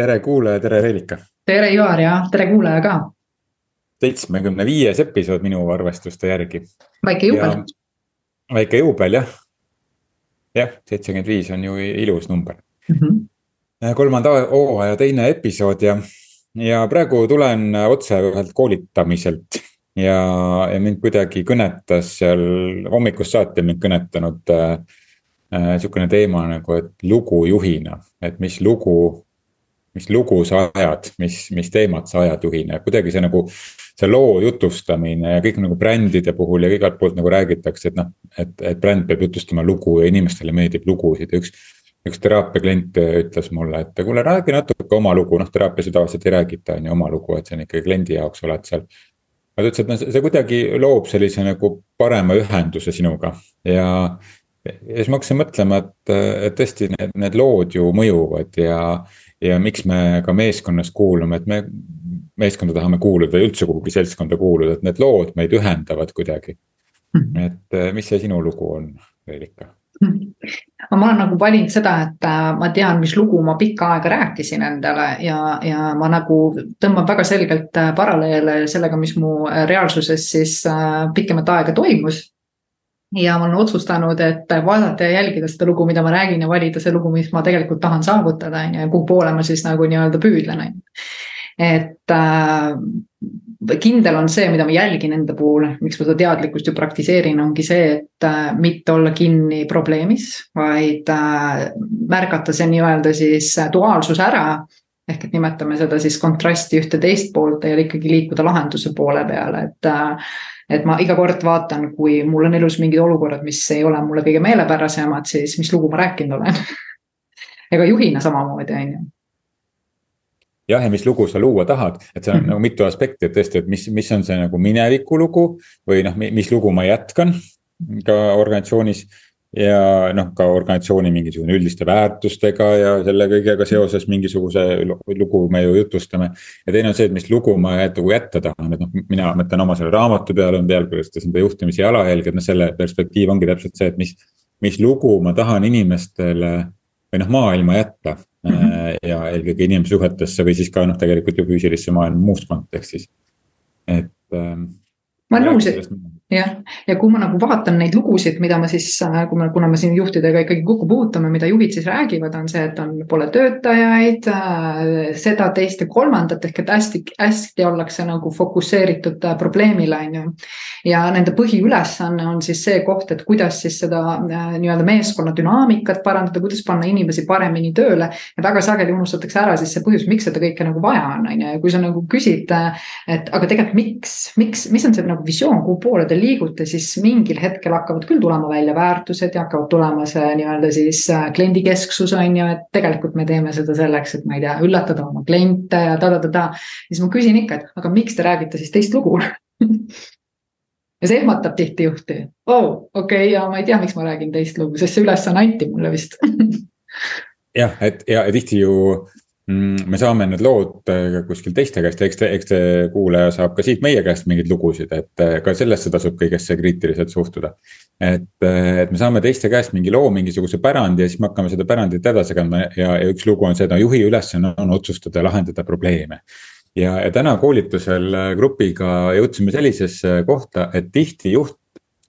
tere kuulaja, tere Reelika. tere Ivar ja tere kuulaja ka. seitsmekümne viies episood minu arvestuste järgi. väike juubel. väike juubel jah. jah, seitsekümmend viis on ju ilus number mm. -hmm. kolmanda hooaja teine episood ja, ja praegu tulen otse ühelt koolitamiselt ja, ja mind kuidagi kõnetas seal hommikust saati mind kõnetanud äh, äh, sihukene teema nagu, et lugu juhina, et mis lugu. Mis lugu sa ajad, mis, mis teemat sa ajad juhina ja kuidagi see nagu. see loo jutustamine ja kõik nagu brändide puhul ja igalt poolt nagu räägitakse, et noh, et, et bränd peab jutustama lugu ja inimestele meeldib lugusid ja üks üks teraapia klient ütles mulle, et kuule, räägi natuke oma lugu, noh teraapias ju tavaliselt ei räägita, on ju, oma lugu, et see on ikkagi kliendi jaoks oled seal aga ta ütles, et noh, see kuidagi loob sellise nagu parema ühenduse sinuga ja. Ja siis ma hakkasin mõtlema, et, et tõesti need, need lood ju mõjuvad ja, ja miks me ka meeskonnas kuulume, et me. meeskonda tahame kuuluda ja üldse kuhugi seltskonda kuuluda, et need lood meid ühendavad kuidagi. Hmm. et mis see sinu lugu on, Reelika? aga ma olen nagu valinud seda, et äh, ma tean, mis lugu ma pikka aega rääkisin endale ja, ja ma nagu tõmban väga selgelt äh, paralleele sellega, mis mu äh, reaalsuses siis pikemat aega toimus. Ja ma olen otsustanud, et vaadata ja jälgida seda lugu, mida ma räägin ja valida see lugu, mis ma tegelikult tahan saavutada, on ju, ja kuhu poole ma siis nagu nii-öelda püüdlen, on ju. et kindel on see, mida ma jälgin enda puhul, miks ma seda teadlikkust ju praktiseerin, ongi see, et äh, mitte olla kinni probleemis, vaid äh, märgata see nii-öelda siis äh, duaalsus ära. ehk et nimetame seda siis kontrasti ühte teist poolt ja ikkagi liikuda lahenduse poole peale, et. Et ma iga kord vaatan, kui mul on elus mingid olukorrad, mis ei ole mulle kõige meelepärasemad, siis mis lugu ma rääkinud olen ega juhina samamoodi, on ju jah, ja mis lugu sa luua tahad, et seal on mm -hmm. nagu mitu aspekti, et tõesti, et mis, mis on see nagu mineviku lugu. või noh, mis lugu ma jätkan ka organisatsioonis. Ja noh, ka organisatsiooni mingisugune üldiste väärtustega ja selle kõigega seoses mingisuguse lugu me ju jutustame. ja teine on see, et mis lugu ma nagu jätta tahan, et noh, mina mõtlen oma selle raamatu peale, on pealkirjastasin seda juhtimise jalajälg, et noh, selle perspektiiv ongi täpselt see, et mis. mis lugu ma tahan inimestele või noh, maailma jätta mm. -hmm. ja eelkõige inimsuhetesse või siis ka noh, tegelikult ju füüsilisse maailma muus kontekstis, et ähm,. ma olen nõus, et jah, ja kui ma nagu vaatan neid lugusid, mida ma siis, äh, kui me, kuna me siin juhtidega ikkagi kokku puutume, mida juhid siis räägivad, on see, et on, pole töötajaid äh,. seda, teist ja kolmandat ehk et hästi, hästi ollakse nagu fokusseeritud äh, probleemile, on ju. ja nende põhiülesanne on siis see koht, et kuidas siis seda nii-öelda meeskonna dünaamikat parandada, kuidas panna inimesi paremini tööle. ja väga sageli unustatakse ära siis see põhjus, miks seda kõike nagu vaja on, on ju, ja kui sa nagu küsid, et aga tegelikult miks, miks, mis on see nagu visioon, kuhu poole te liigute, siis mingil hetkel hakkavad küll tulema välja väärtused ja hakkavad tulema see nii-öelda siis äh, kliendikesksus on ju, et tegelikult me teeme seda selleks, et ma ei tea, üllatada oma kliente ja ta-ta-ta-ta. siis ma küsin ikka, et aga miks te räägite siis teist lugu ja see ehmatab tihti juhti. oo, oh, okei okay,, ja ma ei tea, miks ma räägin teist lugu, sest see ülesanne anti mulle vist jah, et ja tihti ju me saame need lood äh, kuskil teiste käest eks te, eks te kuulaja saab ka siit meie käest mingeid lugusid, et äh, ka sellesse tasub kõigesse kriitiliselt suhtuda. et, äh, et me saame teiste käest mingi loo, mingisuguse pärandi ja siis me hakkame seda pärandit edasi kandma ja, ja üks lugu on see, et no juhi ülesanne on otsustada ja lahendada probleeme ja, ja täna koolitusel grupiga jõudsime sellisesse kohta, et tihti juht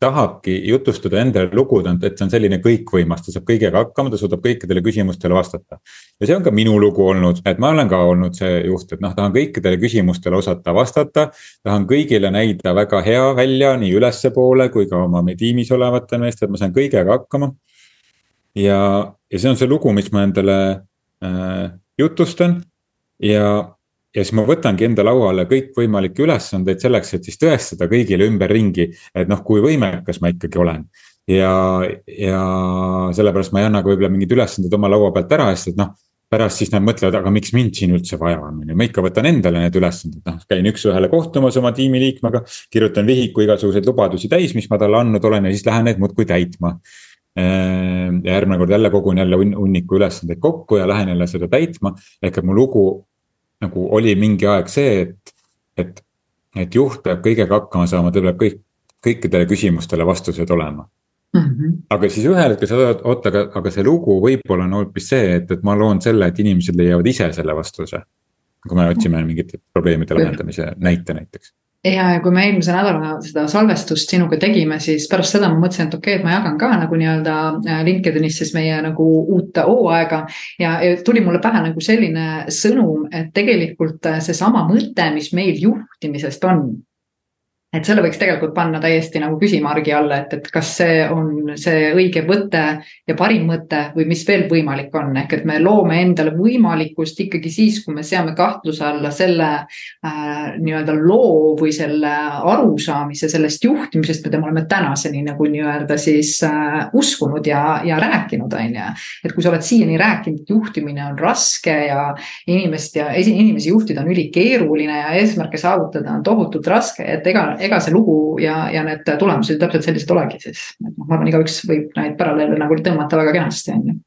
tahabki jutustada endale lugu, et see on selline kõikvõimas, ta saab kõigega hakkama, ta suudab kõikidele küsimustele vastata. ja see on ka minu lugu olnud, et ma olen ka olnud see juht, et noh, tahan kõikidele küsimustele osata vastata. tahan kõigile näida väga hea välja nii ülespoole kui ka oma tiimis olevatele meestele, et ma saan kõigega hakkama. ja, ja see on see lugu, mis ma endale äh, jutustan ja ja siis ma võtangi enda lauale kõikvõimalikke ülesandeid selleks, et siis tõestada kõigile ümberringi, et noh, kui võimekas ma ikkagi olen. ja, ja sellepärast ma ei anna ka võib-olla mingeid ülesandeid oma laua pealt ära, sest et noh pärast siis nad mõtlevad, aga miks mind siin üldse vaja on, on ju, ma ikka võtan endale need ülesanded, noh, käin üks-ühele kohtumas oma tiimiliikmega. kirjutan vihiku igasuguseid lubadusi täis, mis ma talle andnud olen ja siis lähen neid muudkui täitma. Ehm, ja järgmine kord jälle kogun jälle hunniku ülesandeid kokku ja lähen jälle seda täitma, ehk et mu lugu nagu oli mingi aeg see, et, et, et juht peab kõigega hakkama saama, tal peab kõik, kõikidele küsimustele vastused olema. Mm -hmm. aga siis ühel hetkel sa saad, oota, aga, aga see lugu võib-olla on hoopis see, et, et ma loon selle, et inimesed leiavad ise selle vastuse. kui me otsime mingite probleemide lahendamise näite näiteks ja, ja kui me eelmise nädala seda salvestust sinuga tegime, siis pärast seda ma mõtlesin, et okei okay,, et ma jagan ka nagu nii-öelda äh, LinkedInis siis meie nagu uut hooaega. ja, tuli mulle pähe nagu selline sõnum, et tegelikult äh, seesama mõte, mis meil juhtimisest on et selle võiks tegelikult panna täiesti nagu küsimärgi alla, et, et kas see on see õige võte ja parim mõte või mis veel võimalik on, ehk et me loome endale võimalikkust ikkagi siis, kui me seame kahtluse alla selle äh, nii-öelda loo või selle arusaamise sellest juhtimisest, mida me oleme tänaseni nagu nii-öelda siis äh, uskunud ja, ja rääkinud, on ju. et kui sa oled siiani rääkinud, et juhtimine on raske ja inimest ja inimesi juhtida on ülikeeruline ja eesmärke saavutada on tohutult raske, et ega ega see lugu ja, ja need tulemused täpselt sellised olegi siis, et noh, ma arvan, igaüks võib neid paralleele nagu tõmmata väga kenasti, on ju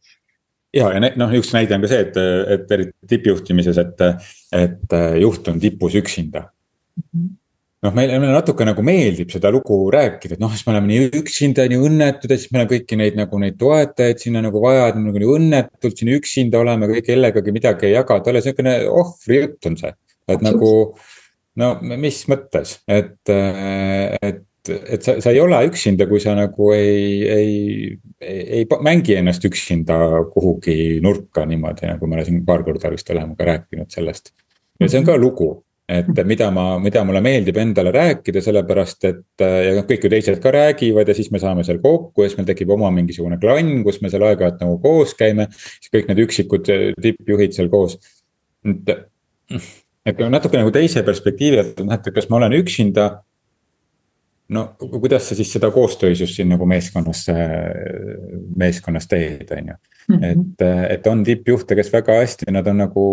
ja, ja noh, üks näide on ka see, et, et eriti tippjuhtimises, et, et juht on tipus üksinda mm. -hmm noh, meile, meile natuke nagu meeldib seda lugu rääkida, et noh, siis me oleme nii üksinda, nii õnnetud ja siis meil on kõiki neid nagu neid toetajaid sinna nagu vaja, et me nagu nii õnnetult siin üksinda oleme, kellegagi midagi ei jaga, et ole niisugune ohvrijutt on see. et nagu no mis mõttes, et, et, et sa, sa ei ole üksinda, kui sa nagu ei, ei, ei, ei mängi ennast üksinda kuhugi nurka niimoodi, nagu me siin paar korda vist oleme ka rääkinud sellest. ja see on ka lugu, et mida ma, mida mulle meeldib endale rääkida, sellepärast et ja noh, kõik ju teised ka räägivad ja siis me saame seal kokku ja siis meil tekib oma mingisugune klann, kus me seal aeg-ajalt nagu koos käime. siis kõik need üksikud tippjuhid seal koos. et et natuke nagu teise perspektiivi, et noh, et kas ma olen üksinda. no kuidas sa siis seda koostöösust siin nagu meeskonnas, meeskonnas teed, on ju. Mhm. et, et on tippjuhte, kes väga hästi, nad on nagu,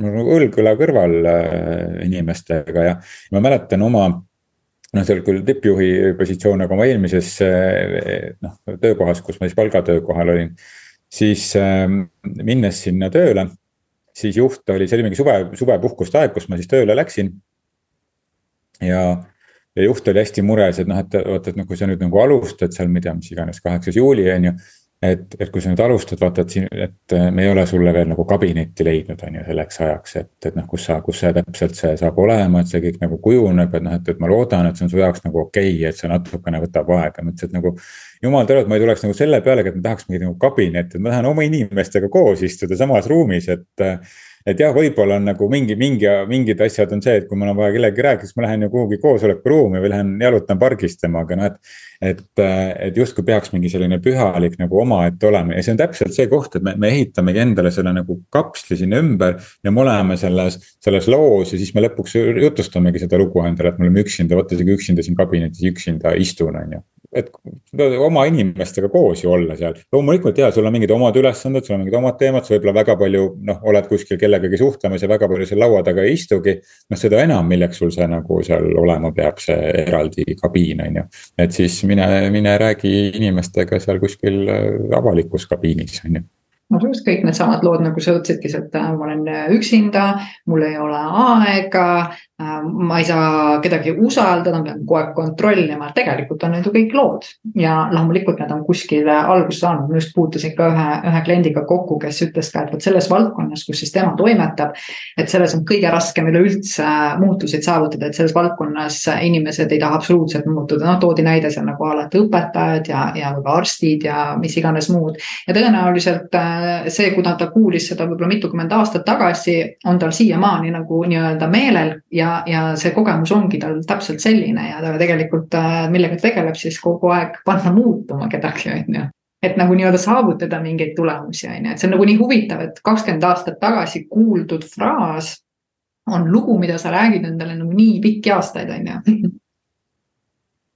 nagu õlg õla kõrval äh, inimestega ja ma mäletan oma noh, seal küll tippjuhi positsioon, aga oma eelmises äh, noh, töökohas, kus ma siis palgatöökohal olin. siis äh, minnes sinna tööle siis juht oli, see oli mingi suve, suvepuhkuste aeg, kus ma siis tööle läksin. ja, ja juht oli hästi mures, et noh, et vaata, et noh, kui sa nüüd nagu alustad seal, tea, mis iganes, kaheksas juuli on ju et, et kui sa nüüd alustad, vaata, et siin, et me ei ole sulle veel nagu kabinetti leidnud, on ju, selleks ajaks, et, et noh, kus sa, kus see täpselt see saab olema, et see kõik nagu kujuneb, et noh, et, et ma loodan, et see on su jaoks nagu okei okay,, et see natukene võtab aega, ma ütlesin, et nagu. jumal et ma ei tuleks nagu selle pealegi, et ma tahaks mingit nagu kabinetti, et ma tahan oma inimestega koos istuda samas ruumis, et et jah, võib-olla on nagu mingi, mingi, mingid asjad on see, et kui mul on vaja kellegagi rääkida, siis ma lähen ju kuhugi koosolekuruumi või lähen jalutan pargis temaga, noh et. et, et justkui peaks mingi selline pühalik nagu omaette olema ja see on täpselt see koht, et me, me ehitamegi endale selle nagu kapsli sinna ümber. ja me oleme selles, selles loos ja siis me lõpuks jutustamegi seda lugu endale, et me oleme üksinda, vot isegi üksinda siin kabinetis üksinda istun, on ju et oma inimestega koos ju olla seal. loomulikult ja sul on mingid omad ülesanded, sul on mingid omad teemad, sa võib-olla väga palju noh, oled kuskil kellegagi suhtlemas ja väga palju seal laua taga ei istugi. noh, seda enam, milleks sul see nagu seal olema peab, see eraldi kabiin on ju. et siis mine, mine räägi inimestega seal kuskil äh, avalikus kabiinis on ju no just kõik needsamad lood, nagu sa ütlesidki, et äh, ma olen üksinda, mul ei ole aega, ma ei saa kedagi usaldada, ma pean kogu aeg kontrollima, tegelikult on need ju kõik lood. ja loomulikult need on kuskile alguse saanud, ma just puutusin ka ühe, ühe kliendiga kokku, kes ütles ka, et vot selles valdkonnas, kus siis tema toimetab. et selles on kõige raskem üleüldse muutuseid saavutada, et selles valdkonnas inimesed ei taha absoluutselt muutuda, noh toodi näide seal nagu alati õpetajad ja, ja võib-olla arstid ja mis iganes muud. ja tõenäoliselt äh, see, kuna ta kuulis seda võib-olla mitukümmend aastat tagasi, on tal siiamaani nagu nii-öelda meelel ja ja, ja see kogemus ongi tal täpselt selline ja ta tegelikult äh, millega tegeleb siis kogu aeg panna muutuma kedagi, on ju. Et nagu nii-öelda saavutada mingeid tulemusi, on ju, et see on nagu nii huvitav, et kakskümmend aastat tagasi kuuldud fraas on lugu, mida sa räägid endale nagu nii pikki aastaid, on ju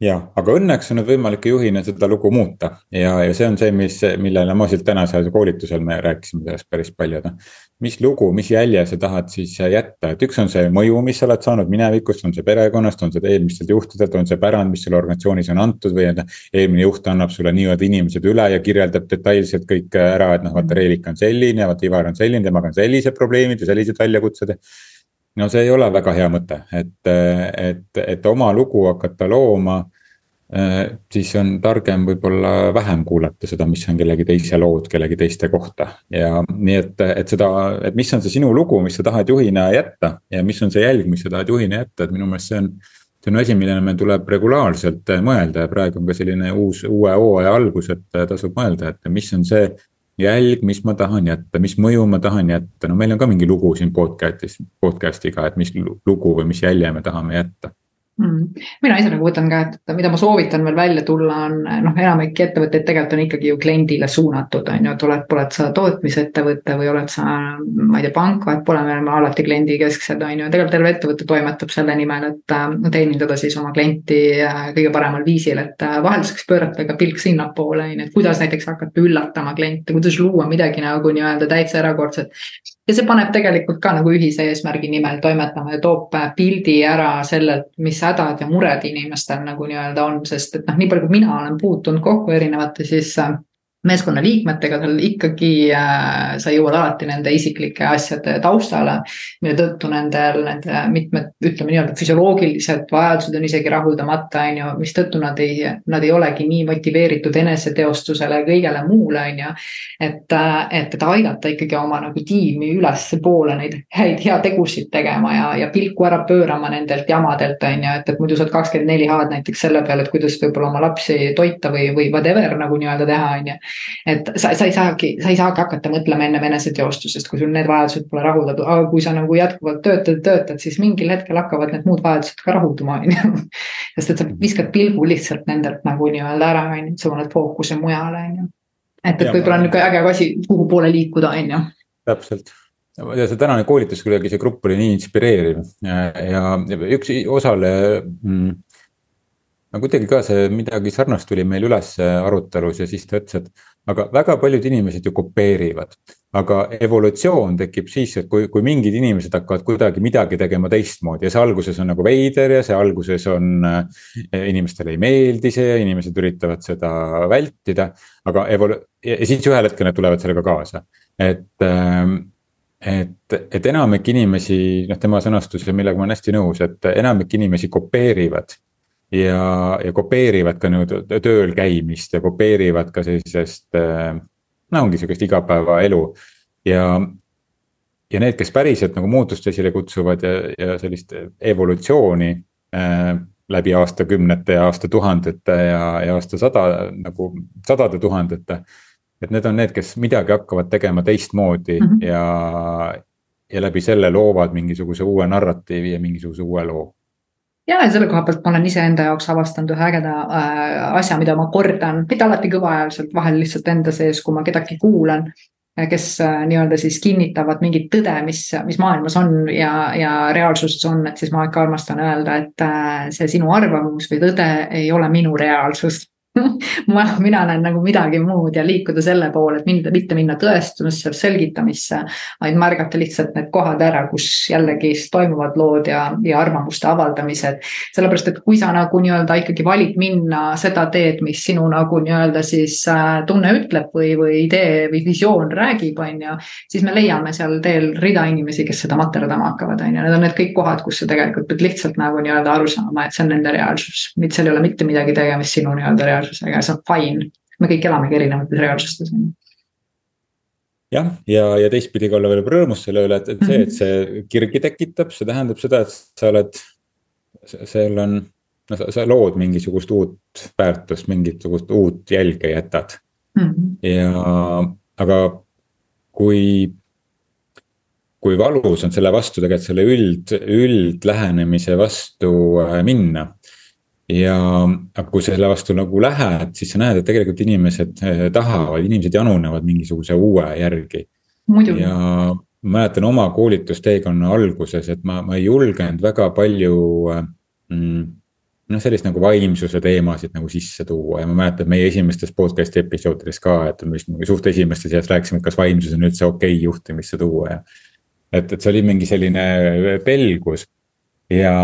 jah, aga õnneks on nüüd võimalik juhina seda lugu muuta ja, ja see on see, mis, millele ma siit tänasel koolitusel me rääkisime sellest päris palju, noh. mis lugu, mis jälje sa tahad siis jätta, et üks on see mõju, mis sa oled saanud minevikust, on see perekonnast, on see eelmistelt juhtidelt, on see pärand, mis sulle organisatsioonis on antud või et noh. eelmine juht annab sulle nii-öelda inimesed üle ja kirjeldab detailselt kõik ära, et noh, vaata Reelika on selline, vaata Ivar on selline, temaga on sellised probleemid ja sellised väljakutsed no see ei ole väga hea mõte, et, et, et oma lugu hakata looma Äh, siis on targem võib-olla vähem kuulata seda, mis on kellegi teise lood kellegi teiste kohta. ja nii, et, et seda, et mis on see sinu lugu, mis sa tahad juhina jätta ja mis on see jälg, mis sa tahad juhina jätta, et minu meelest see on. see on asi, millele meil tuleb regulaarselt mõelda ja praegu on ka selline uus, uue hooaja algus, et tasub mõelda, et mis on see jälg, mis ma tahan jätta, mis mõju ma tahan jätta, no meil on ka mingi lugu siin podcast'is, podcast'iga, et mis lugu või mis jälje me tahame jätta. Mina ise nagu võtan ka, et mida ma soovitan veel välja tulla, on noh, enamik ettevõtteid tegelikult on ikkagi ju kliendile suunatud, on ju, et oled, oled sa tootmisettevõte või oled sa, ma ei tea, pank, vahet pole, me oleme alati kliendikesksed, on ju, tegelikult terve ettevõte toimetab selle nimel, et äh, teenindada siis oma klienti äh, kõige paremal viisil, et äh, vahel saaks pöörata ka pilk sinnapoole, on ju, et kuidas näiteks hakata üllatama kliente, kuidas luua midagi nagu nii-öelda täitsa erakordset ja see paneb tegelikult ka nagu ühise eesmärgi nimel toimetama ja toob pildi ära sellelt, mis hädad ja mured inimestel nagu nii-öelda on, sest et noh, nii palju, kui mina olen puutunud kokku erinevate siis äh, meeskonnaliikmetega seal ikkagi äh, sa jõuad alati nende isiklike asjade taustale. mille tõttu nendel, nende mitmed, ütleme nii-öelda füsioloogilised vajadused on isegi rahuldamata, on ju, mistõttu nad ei, nad ei olegi nii motiveeritud eneseteostusele ja kõigele muule, on ju. et, äh, et, et aidata ikkagi oma nagu tiimi ülespoole neid häid heategusid tegema ja, ja pilku ära pöörama nendelt jamadelt, on ju, et, et muidu sa oled kakskümmend neli A-d näiteks selle peale, et kuidas võib-olla oma lapsi toita või, või whatever nagu nii-öelda teha, on ju et sa, sa ei saagi, sa ei saagi hakata mõtlema ennem eneseteostusest, kui sul need vajadused pole rahuldatud, aga kui sa nagu jätkuvalt töötad, töötad, siis mingil hetkel hakkavad need muud vajadused ka rahulduma, on ju. sest et sa viskad pilgu lihtsalt nendelt nagu nii-öelda ära, on ju, et sa paned fookuse mujale, on ju. et, et võib-olla on nihuke äge asi, kuhu poole liikuda, on ju. täpselt ja see tänane koolitus kuidagi, see grupp oli nii inspireeriv ja, ja üks osaleja mm, no kuidagi ka see midagi sarnast tuli meil üles arutelus ja siis ta ütles, et aga väga paljud inimesed ju kopeerivad. aga evolutsioon tekib siis, et kui, kui mingid inimesed hakkavad kuidagi midagi tegema teistmoodi ja see alguses on nagu veider ja see alguses on äh,. inimestele ei meeldi see ja inimesed üritavad seda vältida. aga evolu- ja siis ühel hetkel nad tulevad sellega kaasa, et äh, et, et enamik inimesi, noh tema sõnastus ja millega ma olen hästi nõus, et enamik inimesi kopeerivad ja, ja kopeerivad ka nii-öelda tööl käimist ja kopeerivad ka sellisest, äh, no ongi sihukest igapäevaelu. ja, ja need, kes päriselt nagu muutust esile kutsuvad ja, ja sellist evolutsiooni äh, läbi aastakümnete ja aastatuhandete ja, ja aastasada nagu sadade tuhandete. et need on need, kes midagi hakkavad tegema teistmoodi mm -hmm. ja, ja läbi selle loovad mingisuguse uue narratiivi ja mingisuguse uue loo ja, selle koha pealt ma olen iseenda jaoks avastanud ühe ägeda äh, asja, mida ma kordan, mitte alati kõvahäälselt, vahel lihtsalt enda sees, kui ma kedagi kuulan. kes äh, nii-öelda siis kinnitavad mingit tõde, mis, mis maailmas on ja, ja reaalsuses on, et siis ma ikka armastan öelda, et äh, see sinu arvamus või tõde ei ole minu reaalsus ma, mina näen nagu midagi muud ja liikuda selle poole, et mind, mitte minna tõestusesse, selgitamisse. vaid märgata lihtsalt need kohad ära, kus jällegi toimuvad lood ja, ja arvamuste avaldamised. sellepärast, et kui sa nagu nii-öelda ikkagi valid minna seda teed, mis sinu nagu nii-öelda siis äh, tunne ütleb või, või idee või visioon räägib, on ju. siis me leiame seal teel rida inimesi, kes seda materdama hakkavad, on ju, need on need kõik kohad, kus sa tegelikult pead lihtsalt nagu nii-öelda aru saama, et see on nende reaalsus. mitte seal ei ole mitte midagi tegemist sinu nii-öelda reaalsusega reaalsusega ja see on fine. me kõik elamegi erinevates reaalsustes jah, ja, ja teistpidi ka olla veel rõõmus selle üle, et, et see, et see kirgi tekitab, see tähendab seda, et sa oled, seal on, no sa, sa lood mingisugust uut väärtust, mingisugust uut jälge jätad mm. -hmm. ja, aga kui, kui valus on selle vastu tegelikult selle üld, üldlähenemise vastu äh, minna ja, aga kui selle vastu nagu lähed, siis sa näed, et tegelikult inimesed eh, tahavad, inimesed janunevad mingisuguse uue järgi. ja mäletan oma koolitusteekonna alguses, et ma, ma ei julgenud väga palju mm, noh, sellist nagu vaimsuse teemasid nagu sisse tuua ja ma mäletan meie esimestes podcast'i episoodides ka, et me vist suht esimeste seas rääkisime, et kas vaimsus on üldse okei okay juhtimisse tuua ja. et, et see oli mingi selline pelgus ja,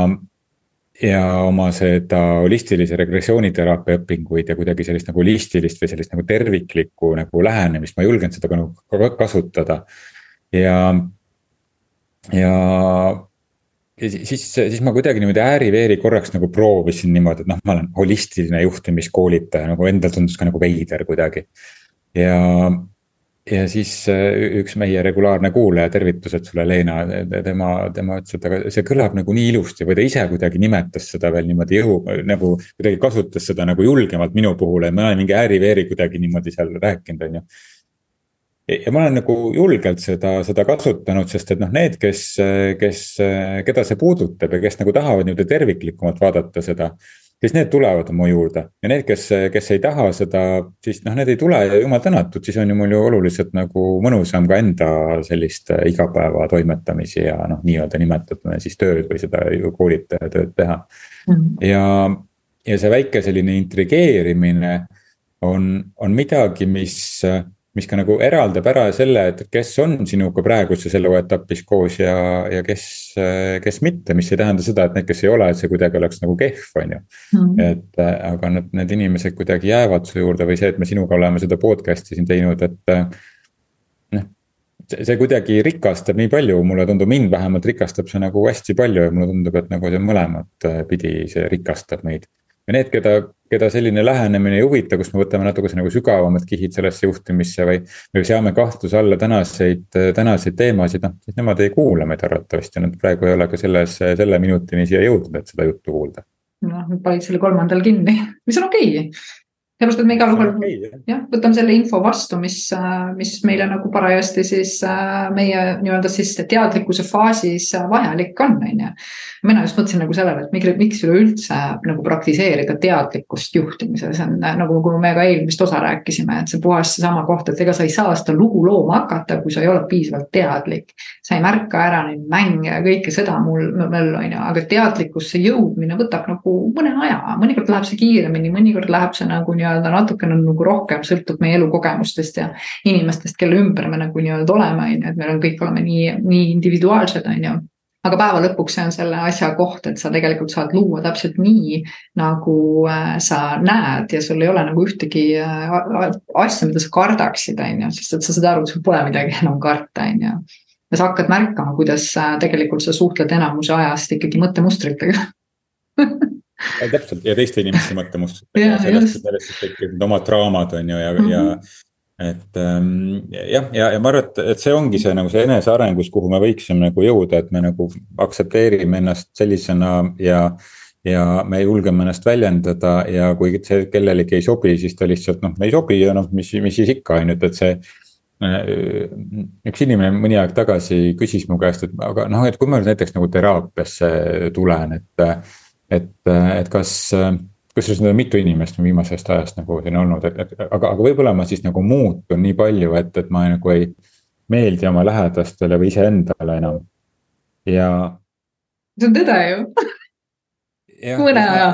ja oma seda holistilise regressiooniteraapia õpinguid ja kuidagi sellist nagu holistilist või sellist nagu terviklikku nagu lähenemist, ma julgen seda ka nagu kasutada. ja, ja ja siis, siis ma kuidagi niimoodi ääri-veeri korraks nagu proovisin niimoodi, et noh, ma olen holistiline juhtimiskoolitaja, nagu endal tundus ka nagu veider kuidagi. ja, ja siis äh, üks meie regulaarne kuulaja, tervitused sulle, Leena, tema, tema ütles, et aga see kõlab nagu nii ilusti või ta ise kuidagi nimetas seda veel niimoodi jõu, nagu kuidagi kasutas seda nagu julgemalt minu puhul ja ma olen mingi ääri-veeri kuidagi niimoodi seal rääkinud, on ju ja ma olen nagu julgelt seda, seda kasutanud, sest et noh, need, kes, kes, keda see puudutab ja kes nagu tahavad niimoodi terviklikumalt vaadata seda. Siis need tulevad mu juurde ja need, kes, kes ei taha seda, siis noh, need ei tule ja jumal tänatud, siis on ju mul ju oluliselt nagu mõnusam ka enda sellist igapäeva toimetamisi ja noh, nii-öelda nimetatuna siis tööd või seda koolitaja tööd teha mm. -hmm. ja, ja see väike selline intrigeerimine on, on midagi, mis mis ka nagu eraldab ära selle, et kes on sinuga praeguses eluetapis koos ja, ja kes, kes mitte, mis ei tähenda seda, et need, kes ei ole, et see kuidagi oleks nagu kehv, on ju. -hmm. et aga need, need inimesed kuidagi jäävad su juurde või see, et me sinuga oleme seda podcast'i siin teinud, et. noh, see, see kuidagi rikastab nii palju, mulle tundub, mind vähemalt rikastab see nagu hästi palju ja mulle tundub, et nagu see mõlemat pidi, see rikastab meid ja need, keda, keda selline lähenemine ei huvita, kus me võtame natukese nagu sügavamad kihid sellesse juhtimisse või. või seame kahtluse alla tänaseid, tänaseid teemasid, noh, siis nemad ei kuula meid arvatavasti, nad praegu ei ole ka selles, selle minutini siia jõudnud, et seda juttu kuulda. noh, panid selle kolmandal kinni, mis on okei okay sellepärast, et me igal juhul jah, võtame selle info vastu, mis, äh, mis meile nagu parajasti siis äh, meie nii-öelda siis teadlikkuse faasis vajalik on, on ju. mina just mõtlesin nagu sellele, et miks, miks üleüldse nagu praktiseerida teadlikkust juhtimisel, see on äh, nagu, kui me ka eelmist osa rääkisime, et see puhas seesama koht, et ega sa ei saa seda lugu looma hakata, kui sa ei ole piisavalt teadlik. sa ei märka ära neid mänge ja kõike seda mul, mul on ju, aga teadlikkusse jõudmine võtab nagu mõne aja, mõnikord läheb see kiiremini, mõnikord läheb see nagu nii-öelda nii-öelda natukene nagu rohkem sõltub meie elukogemustest ja inimestest, kelle ümber me nagu nii-öelda oleme, on ju, et meil on kõik oleme nii, nii individuaalsed, on ju aga päeva lõpuks see on selle asja koht, et sa tegelikult saad luua täpselt nii, nagu äh, sa näed ja sul ei ole nagu ühtegi äh, asja, mida sa kardaksid, on ju, sest et sa saad aru, et sul pole midagi enam karta, on ju. ja sa hakkad märkama, kuidas äh, tegelikult sa suhtled enamuse ajast ikkagi mõttemustritega täpselt ja teiste inimeste mõttemustritega ja sellest, sellest need omad draamad on ju ja mm, -hmm. ja mhm. et ähm, jah, ja, ja ma arvan, et, et see ongi see nagu see enesearengus, kuhu me võiksime nagu jõuda, et me nagu aktsepteerime ennast sellisena ja. ja me julgeme ennast väljendada ja kui see kellelegi ei sobi, siis ta lihtsalt noh, ei sobi ja noh, mis, mis siis ikka on ju, et see äh, üks inimene mõni aeg tagasi küsis mu käest, et aga noh, et kui ma näiteks nagu teraapiasse tulen, et et, et kas, kusjuures need on mitu inimest viimasest ajast nagu siin olnud, et, et aga, aga võib-olla ma siis nagu muutun nii palju, et, et ma nagu ei meeldi oma lähedastele või iseendale enam ja. see on tõde ju. mõne aja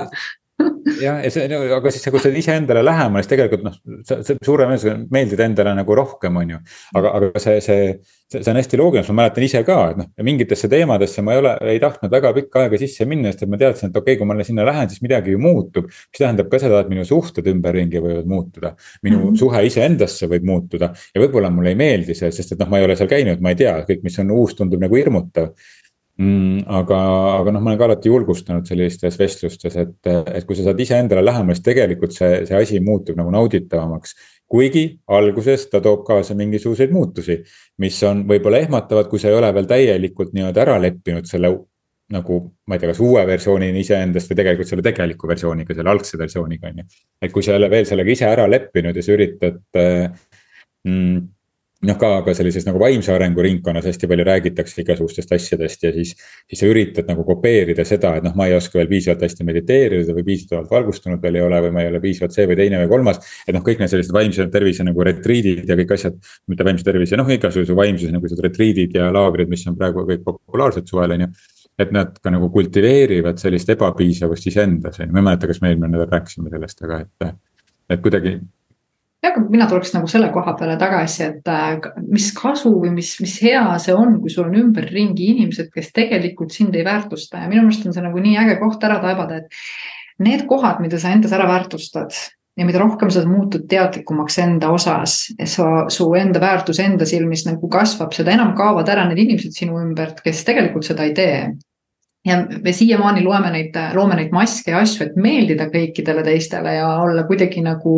jah, ja see, aga siis, kui sa oled iseendale lähemal, siis tegelikult noh, sa, suurem eesmärk meeldid endale nagu rohkem, on ju. aga, aga see, see, see, see on hästi loogiline, ma mäletan ise ka, et noh, mingitesse teemadesse ma ei ole, ei tahtnud väga pikka aega sisse minna, sest et ma teadsin, et okei okay,, kui ma sinna lähen, siis midagi ju muutub. mis tähendab ka seda, et minu suhted ümberringi võivad muutuda, minu mm -hmm. suhe iseendasse võib muutuda ja võib-olla mulle ei meeldi see, sest et noh, ma ei ole seal käinud, ma ei tea, kõik, mis on uus, tundub nagu hirmutav mm,. aga, aga noh, ma olen ka alati julgustanud sellistes vestlustes, et, et kui sa saad iseendale lähemale, siis tegelikult see, see asi muutub nagu nauditavamaks. kuigi alguses ta toob kaasa mingisuguseid muutusi, mis on võib-olla ehmatavad, kui sa ei ole veel täielikult nii-öelda ära leppinud selle nagu ma ei tea, kas uue versioonini iseendast või tegelikult selle tegeliku versiooniga, selle algse versiooniga on ju. et kui sa ei ole veel sellega ise ära leppinud ja sa üritad mm, noh, ka, ka sellises nagu vaimse arengu ringkonnas hästi palju räägitakse igasugustest asjadest ja siis. siis sa üritad nagu kopeerida seda, et noh, ma ei oska veel piisavalt hästi mediteerida või piisavalt valgustunud veel ei ole või ma ei ole piisavalt see või teine või kolmas. et noh, kõik need sellised vaimse tervise nagu retriidid ja kõik asjad, mitte vaimse tervise, noh igasuguse vaimsuse nagu sellised retriidid ja laagrid, mis on praegu kõik populaarsed suvel, on ju et nad ka nagu kultiveerivad sellist ebapiisavust iseendas, on ju, ma ei mäleta, kas me eelmine nädal rääkisime sellest, aga et. et kuidagi jah, mina tuleks nagu selle koha peale tagasi, et äh, mis kasu või mis, mis hea see on, kui sul on ümberringi inimesed, kes tegelikult sind ei väärtusta. Ja minu meelest on see nagu nii äge koht ära taibada, et need kohad, mida sa endas ära väärtustad ja mida rohkem sa muutud teadlikumaks enda osas, sa, su enda väärtus enda silmis nagu kasvab, seda enam kaovad ära need inimesed sinu ümbert, kes tegelikult seda ei tee ja me siiamaani loeme neid, loome neid maske ja asju, et meeldida kõikidele teistele ja olla kuidagi nagu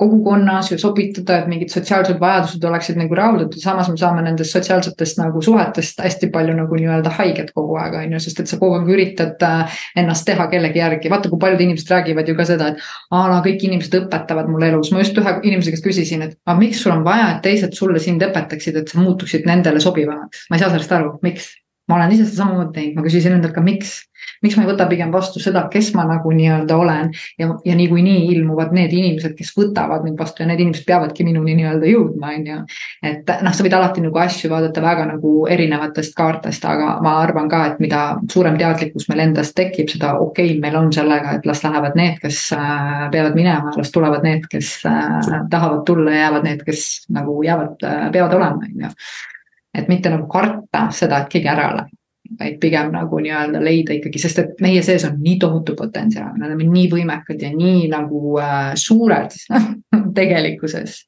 kogukonnas ja sobitada, et mingid sotsiaalsed vajadused oleksid nagu rahuldatud, samas me saame nendest sotsiaalsetest nagu suhetest hästi palju nagu nii-öelda haiget kogu aeg, on ju, sest et sa kogu aeg üritad äh, ennast teha kellegi järgi, vaata, kui paljud inimesed räägivad ju ka seda, et aa, no kõik inimesed õpetavad mul elus, ma just ühe inimese käest küsisin, et aga miks sul on vaja, et teised sulle sind õpetaksid, et sa muutuksid nendele sobivamaks, ma ei saa sellest aru, miks ma olen ise seda samamoodi teinud, ma küsisin endalt ka, miks, miks ma ei võta pigem vastu seda, kes ma nagu nii-öelda olen. ja, ja niikuinii ilmuvad need inimesed, kes võtavad mind vastu ja need inimesed peavadki minuni nii-öelda jõudma, on ju. et noh, sa võid alati nagu asju vaadata väga nagu erinevatest kaartest, aga ma arvan ka, et mida suurem teadlikkus meil endast tekib, seda okei okay, meil on sellega, et las lähevad need, kes äh, peavad minema, las tulevad need, kes äh, tahavad tulla ja jäävad need, kes nagu jäävad, äh, peavad olema, on ju et mitte nagu karta seda, et keegi ära läheb, vaid pigem nagu nii-öelda leida ikkagi, sest et meie sees on nii tohutu potentsiaal, me oleme nii võimekad ja nii nagu äh, suured tegelikkuses.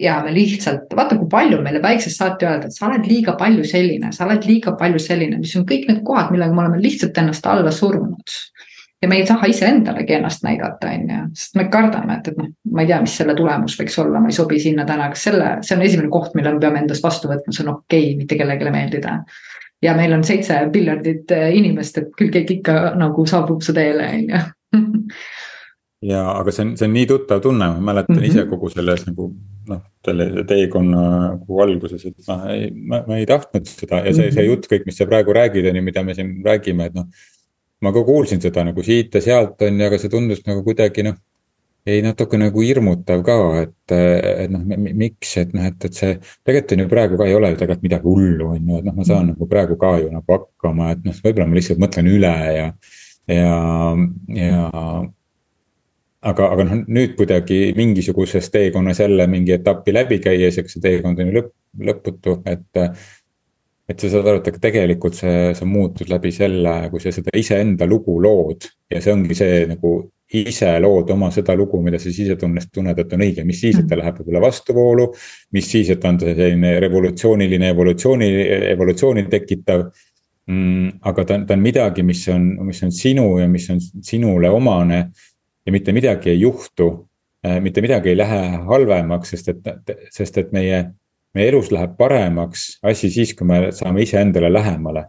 ja me lihtsalt, vaata, kui palju meile väiksest saati öelda, et sa oled liiga palju selline, sa oled liiga palju selline, mis on kõik need kohad, millega me oleme lihtsalt ennast alla surunud ja me ei taha iseendalegi ennast näidata, on ju, sest me kardame, et, et noh, ma ei tea, mis selle tulemus võiks olla, ma ei sobi sinna täna, kas selle, see on esimene koht, mille me peame endast vastu võtma, see on okei okay, mitte kellelegi meeldida. ja meil on seitse miljardit äh, inimest, et küll keegi ikka nagu saabub su teele, on ju. ja aga see on, see on nii tuttav tunne, ma mäletan mm -hmm. ise kogu selles nagu noh, selle teekonna nagu alguses, et noh, ei, ma, ma ei tahtnud seda ja see, see mhm. jutt kõik, mis sa praegu räägid, on ju, mida me siin räägime, et noh ma ka kuulsin seda nagu siit ja sealt on ju, aga see tundus nagu kuidagi noh. ei natuke nagu hirmutav ka, et, et noh, miks, et noh, et, et see tegelikult on ju praegu ka ei ole ju tegelikult midagi hullu, on ju, et noh, ma saan nagu praegu ka ju nagu hakkama, et noh, võib-olla ma lihtsalt mõtlen üle ja, ja, ja aga, aga noh, nüüd kuidagi mingisuguses teekonnas jälle mingi etappi läbi käies, eks see teekond on ju lõpp, lõputu, et et sa saad aru, et tegelikult see, see muutus läbi selle, kui sa seda iseenda lugu lood ja see ongi see nagu ise lood oma seda lugu, mida sa sisetunnes tunned, et on õige, mis siis, et ta läheb võib-olla vastuvoolu. mis siis, et on ta selline revolutsiooniline evolutsiooni, evolutsiooni tekitav mm,. aga ta on, ta on midagi, mis on, mis on sinu ja mis on sinule omane ja mitte midagi ei juhtu. Eh, mitte midagi ei lähe halvemaks, sest et, sest et meie meie elus läheb paremaks asi siis, kui me saame iseendale lähemale.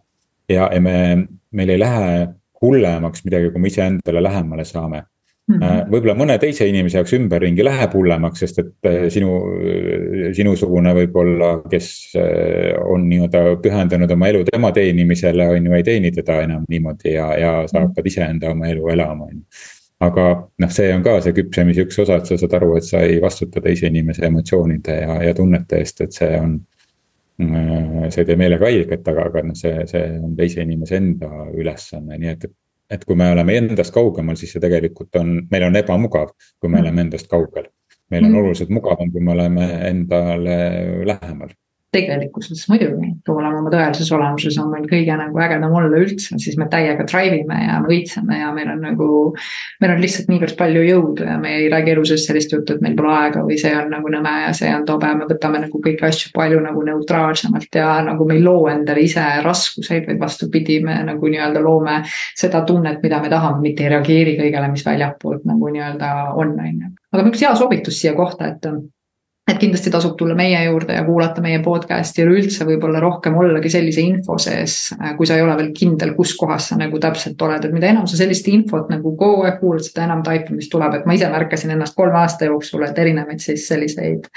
ja, ja me, meil ei lähe hullemaks midagi, kui me iseendale lähemale saame. Mm -hmm.. võib-olla mõne teise inimese jaoks ümberringi läheb hullemaks, sest et äh, sinu, sinusugune võib-olla, kes äh, on nii-öelda pühendanud oma elu tema teenimisele, on ju, ei teeni teda enam niimoodi ja, ja sa hakkad iseenda oma elu elama, on ju aga noh, see on ka see küpsemise üks osa, et sa saad aru, et sa ei vastuta teise inimese emotsioonide ja, ja tunnete eest, et see on. Äh, see ei tee meelega haiget, aga, aga noh, see, see on teise inimese enda ülesanne, nii et. et kui me oleme endast kaugemal, siis see tegelikult on, meil on ebamugav, kui me mm. oleme endast kaugel. meil on mm. oluliselt mugavam, kui me oleme endale lähemal tegelikkuses muidugi, kui oleme oma tõelises olemuses, on meil kõige nagu ägedam olla üldse, siis me täiega drive ime ja me õitseme ja meil on nagu. meil on lihtsalt niivõrd palju jõudu ja me ei räägi elu sees sellist juttu, et meil pole aega või see on nagu nõme ja see on tobe, me võtame nagu kõiki asju palju nagu neutraalsemalt ja nagu me ei loo endale ise raskuseid, vaid vastupidi, me nagu nii-öelda loome seda tunnet, mida me tahame, mitte ei reageeri kõigele, mis väljapoolt nagu nii-öelda on, on ju. aga üks hea soovitus siia kohta, et et kindlasti tasub tulla meie juurde ja kuulata meie podcast'i. Ja üleüldse võib-olla rohkem ollagi sellise info sees, äh, kui sa ei ole veel kindel, kus kohas sa nagu täpselt oled, et mida enam sa sellist infot nagu kogu aeg kuulad, seda enam taipamist tuleb, et ma ise märkasin ennast kolme aasta jooksul, et erinevaid siis selliseid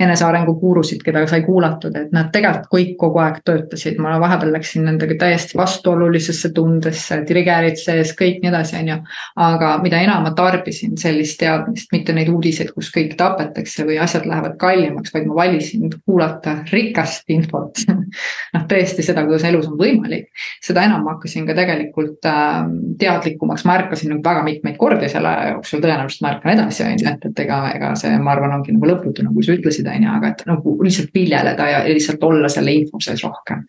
enesearengu guurusid, keda sai kuulatud, et nad tegelikult kõik kogu aeg töötasid, ma vahepeal läksin nendega täiesti vastuolulisesse tundesse, trigger'id sees, kõik nii edasi, on ju. aga mida enam ma tarbisin sellist teadmist, mitte neid uudiseid, kus kõik tapetakse või asjad lähevad kallimaks, vaid ma valisin kuulata rikast infot noh, tõesti seda, kuidas elus on võimalik. seda enam ma hakkasin ka tegelikult äh, teadlikumaks, ma ärkasin nagu väga mitmeid kordi selle jooksul, tõenäoliselt ma ärkan edasi, on ju, et, et ega, ega see, ma arvan, ongi nagu lõputu, nagu sa ütlesid on ju, aga et nagu lihtsalt viljeleda ja lihtsalt olla selle info sees rohkem.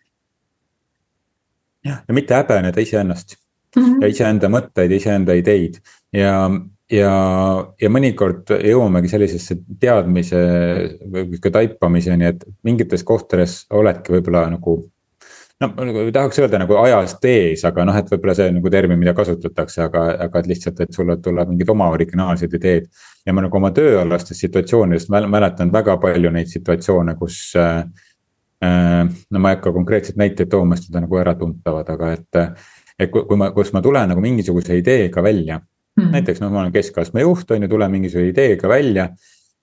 jah, ja mitte häbeneda iseennast mm -hmm. ja iseenda mõtteid, iseenda ideid ja, ja, ja mõnikord jõuamegi sellisesse teadmise või ka taipamiseni, et mingites kohtades oledki võib-olla nagu no nagu tahaks öelda nagu ajast ees, aga noh, et võib-olla see nagu termin, mida kasutatakse, aga, aga et lihtsalt, et sulle tuleb mingid oma originaalsed ideed. ja ma nagu oma tööalastest situatsioonidest mäletan väga palju neid situatsioone, kus äh, äh,. no ma ei hakka konkreetseid näiteid tooma, sest need on nagu äratuntavad, aga et, et kui ma, kus ma tulen nagu mingisuguse ideega välja mm. -hmm. näiteks noh, ma olen keskastme juht, on ju, tulen mingisuguse ideega välja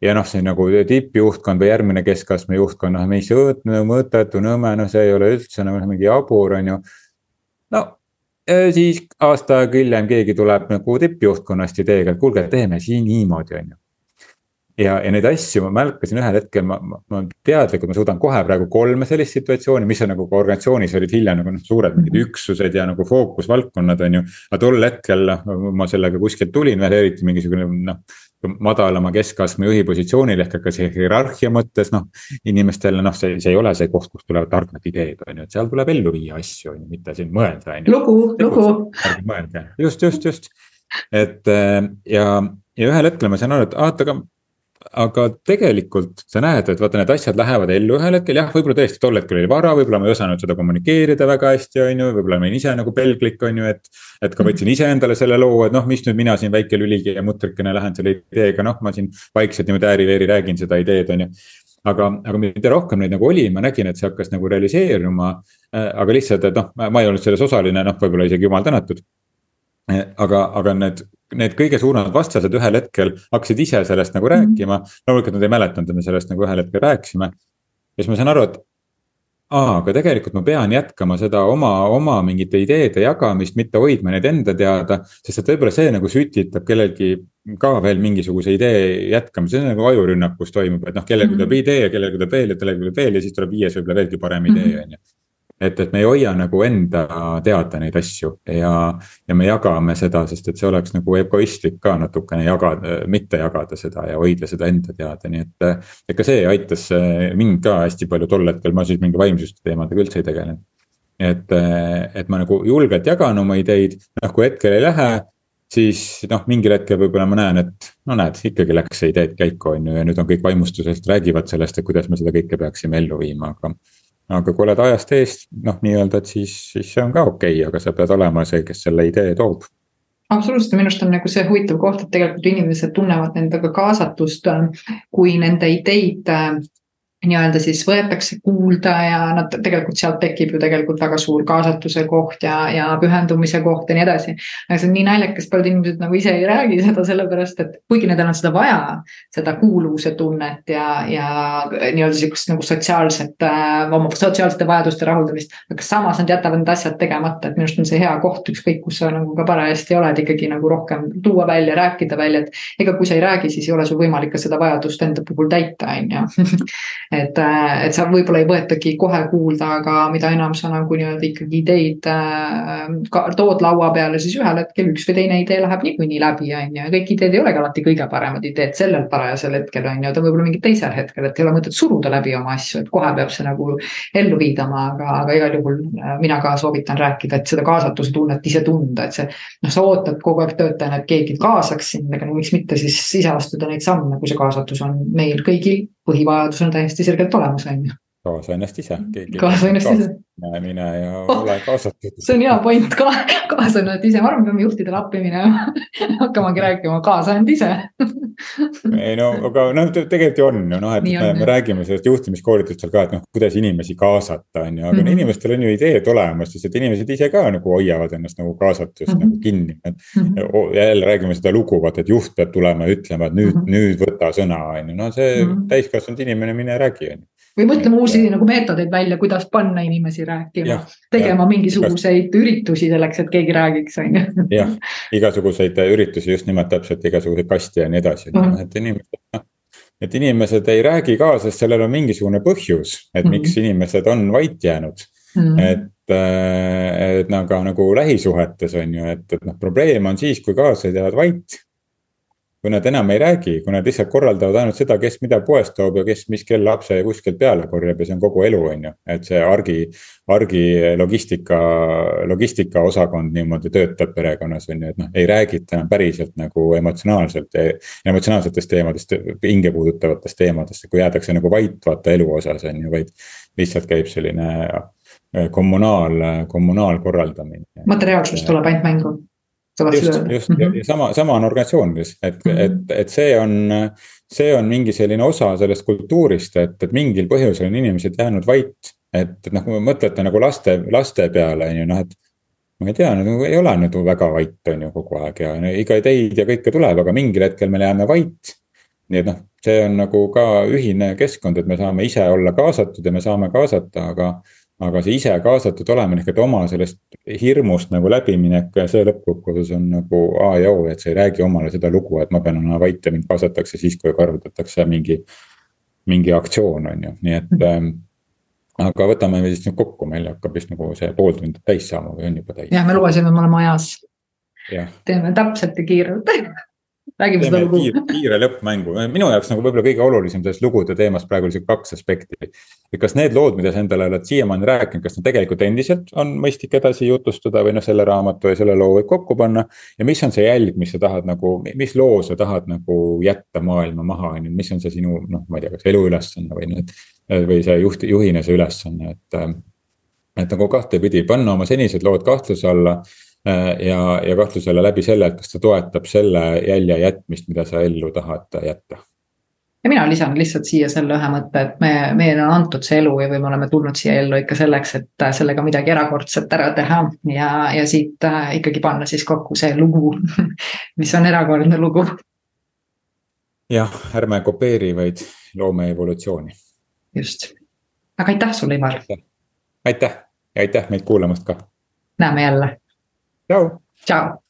ja noh, see nagu tippjuhtkond või järgmine keskastme juhtkond, noh, mis mõttetu, nõme, noh, see ei ole üldse nagu mingi jabur, on ju. no siis aasta aega hiljem keegi tuleb nagu tippjuhtkonnast ideega, et kuulge, teeme siin niimoodi, on ju ja, ja neid asju ma märkasin ühel hetkel, ma, ma, ma teadlikult, ma suudan kohe praegu kolme sellist situatsiooni, mis on nagu ka organisatsioonis olid hiljem nagu noh, suured mingid mhm. üksused ja nagu fookusvaldkonnad on ju. aga tol hetkel noh, ma sellega kuskilt tulin veel eriti mingisugune noh madalama keskastme juhi positsioonil ehk ka see hierarhia mõttes noh. inimestele noh, see, see ei ole see koht, kust tulevad targad ideed, on ju, et seal tuleb ellu viia asju, on ju, mitte siin mõelda, on ju. lugu, lugu. mõelge, just, just, just. et ja, ja ühel hetkel ma sain aru, et vaata, aga aga tegelikult sa näed, et vaata, need asjad lähevad ellu ühel hetkel, jah, võib-olla tõesti tol hetkel oli vara, võib-olla ma ei osanud seda kommunikeerida väga hästi, on ju, võib-olla ma olin ise nagu pelglik, on ju, et. et ka võtsin iseendale selle loo, et noh, mis nüüd mina siin väike lüligi ja mutrikene lähen selle ideega, noh, ma siin vaikselt niimoodi ääri-veeri räägin seda ideed, on ju aga, aga mida rohkem neid nagu oli, ma nägin, et see hakkas nagu realiseeruma. Äh, aga lihtsalt, et noh, ma ei olnud selles osaline, noh, võib-olla isegi jumal tänatud. Äh, aga, aga need need kõige suuremad vastased ühel hetkel hakkasid ise sellest nagu mhm. rääkima. loomulikult nad ei mäletanud, et me sellest nagu ühel hetkel rääkisime. ja siis ma sain aru, et aa, aga tegelikult ma pean jätkama seda oma, oma mingite ideede jagamist, mitte hoidma neid enda teada. sest et võib-olla see nagu sütitab kellelgi ka veel mingisuguse idee jätkamise, see on nagu ajurünnak, kus toimub, et noh, kellelgi tuleb mm -hmm. idee ja kellelgi tuleb veel ja kellelgi tuleb veel ja siis tuleb viies võib-olla veelgi parem idee, mhm. on ju et, et me ei hoia nagu enda teada neid asju ja, ja me jagame seda, sest et see oleks nagu egoistlik ka natukene jagada, mitte jagada seda ja hoida seda enda teada, nii et. et ka see aitas mind ka hästi palju tol hetkel, ma siis mingi vaimsuste teemadega üldse ei tegelenud. et, et ma nagu julgelt jagan oma ideid, noh kui hetkel ei lähe siis noh, mingil hetkel võib-olla ma näen, et no näed, ikkagi läks see idee käiku, on ju, ja nüüd on kõik vaimustuselt räägivad sellest, et kuidas me seda kõike peaksime ellu viima, aga aga kui oled ajast eest, noh, nii-öelda, et siis, siis see on ka okei okay,, aga sa pead olema see, kes selle idee toob. Absoluutselt, minu arust on nagu see huvitav koht, et tegelikult inimesed tunnevad endaga kaasatust, kui nende ideid nii-öelda siis võetakse kuulda ja nad tegelikult sealt tekib ju tegelikult väga suur kaasatuse koht ja, ja pühendumise koht ja nii edasi. aga see on nii naljakas, paljud inimesed nagu ise ei räägi seda sellepärast, et kuigi nendel on seda vaja, seda kuuluvuse tunnet ja, ja nii-öelda sihukest nagu sotsiaalset, äh, oma sotsiaalsete vajaduste rahuldamist. aga samas nad jätavad need asjad tegemata, et minu arust on see hea koht, ükskõik kus sa nagu ka parajasti oled, ikkagi nagu rohkem tuua välja, rääkida välja, et. ega kui sa ei räägi, siis ei ole sul võimalik ka seda vajadust enda puhul täita, on ju et, äh, et sa võib-olla ei võetagi kohe kuulda, aga mida enam sa nagu nii-öelda ikkagi ideid äh, ka tood laua peale, siis ühel hetkel üks või teine idee läheb niikuinii läbi, on ju, ja kõik ideed ei olegi alati kõige paremad ideed sellel parajasel hetkel on ju, ta võib olla mingil teisel hetkel, et ei ole mõtet suruda läbi oma asju, et kohe peab see nagu ellu viidama, aga, aga igal juhul äh, mina ka soovitan rääkida, et seda kaasatuse tunnet ise tunda, et see. noh, sa ootad kogu aeg töötajana, et keegi kaasaks sind, aga no miks mitte siis ise astuda neid samme, kui see kaasatus on meil kõigil põhivajadus on täiesti selgelt olemas, on ju kaasa ennast ise. kaasa ennast ise. mine ja oh, ole kaasatud. see on hea point ka, kaasa ennast ise, ma arvan, peame juhtidele appi minema hakkamagi rääkima kaasa end ise ei no, aga noh, tegelikult ju on ju noh, et Nii me, me räägime sellest juhtimiskoolitustel ka, et noh, kuidas inimesi kaasata, on ju, aga mm -hmm. inimestel on ju ideed olemas, sest et inimesed ise ka nagu hoiavad ennast nagu kaasatust mm -hmm. nagu kinni. et mm -hmm. jälle räägime seda lugu, vaata, et juht peab tulema ja ütlema, et nüüd mm, -hmm. nüüd võta sõna, on ju, no see mm -hmm. täiskasvanud inimene, mine räägi, on ju või mõtleme uusi nagu meetodeid välja, kuidas panna inimesi rääkima, tegema ja, mingisuguseid igas... üritusi selleks, et keegi räägiks, on ju. jah, igasuguseid üritusi just nimelt täpselt igasuguseid kaste ja nii edasi mm, -hmm. et inimesed noh et inimesed ei räägi ka, sest sellel on mingisugune põhjus, et mm -hmm. miks inimesed on vait jäänud mm. -hmm. et, äh, et nagu, nagu lähisuhetes on ju, et, et noh, probleem on siis, kui kaaslased jäävad vait kui nad enam ei räägi, kui nad lihtsalt korraldavad ainult seda, kes mida poest toob ja kes mis kell lapse kuskilt peale korjab ja see on kogu elu, on ju. et see argi, argi logistika, logistikaosakond niimoodi töötab perekonnas on ju, et noh, ei räägita enam päriselt nagu emotsionaalselt, emotsionaalsetest teemadest, hinge puudutavatest teemadest, kui jäädakse nagu vait vaata elu osas on ju, vaid lihtsalt käib selline kommunaal, kommunaalkorraldamine. materiaalsus tuleb ainult mängu just, just mm -hmm. ja sama, sama on organisatsioonides, et mm, -hmm. et, et see on, see on mingi selline osa sellest kultuurist, et, et mingil põhjusel on inimesed jäänud vait. et, et noh, kui mõtlete nagu laste, laste peale on ju noh, et. ma ei tea, nagu ei ole nagu väga vait, on ju kogu aeg ja iga ideid ja kõike tuleb, aga mingil hetkel me jääme vait. nii et noh, see on nagu ka ühine keskkond, et me saame ise olla kaasatud ja me saame kaasata, aga aga see ise kaasatud olemine ehk et oma sellest hirmust nagu läbiminek see lõppkokkuvõttes on nagu A ja O, et sa ei räägi omale seda lugu, et ma pean olema vait ja mind kaasatakse siis, kui korraldatakse mingi. mingi aktsioon on ju, nii et ähm,. aga võtame siis nüüd kokku, meil hakkab vist nagu see pool tundi täis saama või on juba täis. jah, me lubasime, me oleme ajas. teeme täpselt ja kiirelt räägime seda lugu. kiire lõppmängu, minu jaoks nagu võib-olla kõige olulisem sellest lugude teemast praegu oli see kaks aspekti. et kas need lood, mida sa endale oled siiamaani rääkinud, kas need tegelikult endiselt on mõistlik edasi jutustada või noh, selle raamatu ja selle loo võib kokku panna. ja mis on see jälg, mis sa tahad nagu, mis loo sa tahad nagu jätta maailma maha, on ju, mis on see sinu noh, ma ei tea, kas eluülesanne või need. või see juht, juhina see ülesanne, et. et nagu kahtepidi panna oma senised lood kahtluse alla Äh, ja, ja kahtlusele läbi selle, et kas ta toetab selle jälje jätmist, mida sa ellu tahad jätta. ja mina lisan lihtsalt siia selle ühe mõtte, et me, meile on antud see elu ja või me oleme tulnud siia ellu ikka selleks, et sellega midagi erakordset ära teha ja, ja siit äh, ikkagi panna siis kokku see lugu, mis on erakordne lugu. jah, ärme kopeeri, vaid loome evolutsiooni. just, aga aitäh sulle, Ivar. aitäh ja aitäh meid kuulamast ka. näeme jälle Tchau. Tchau.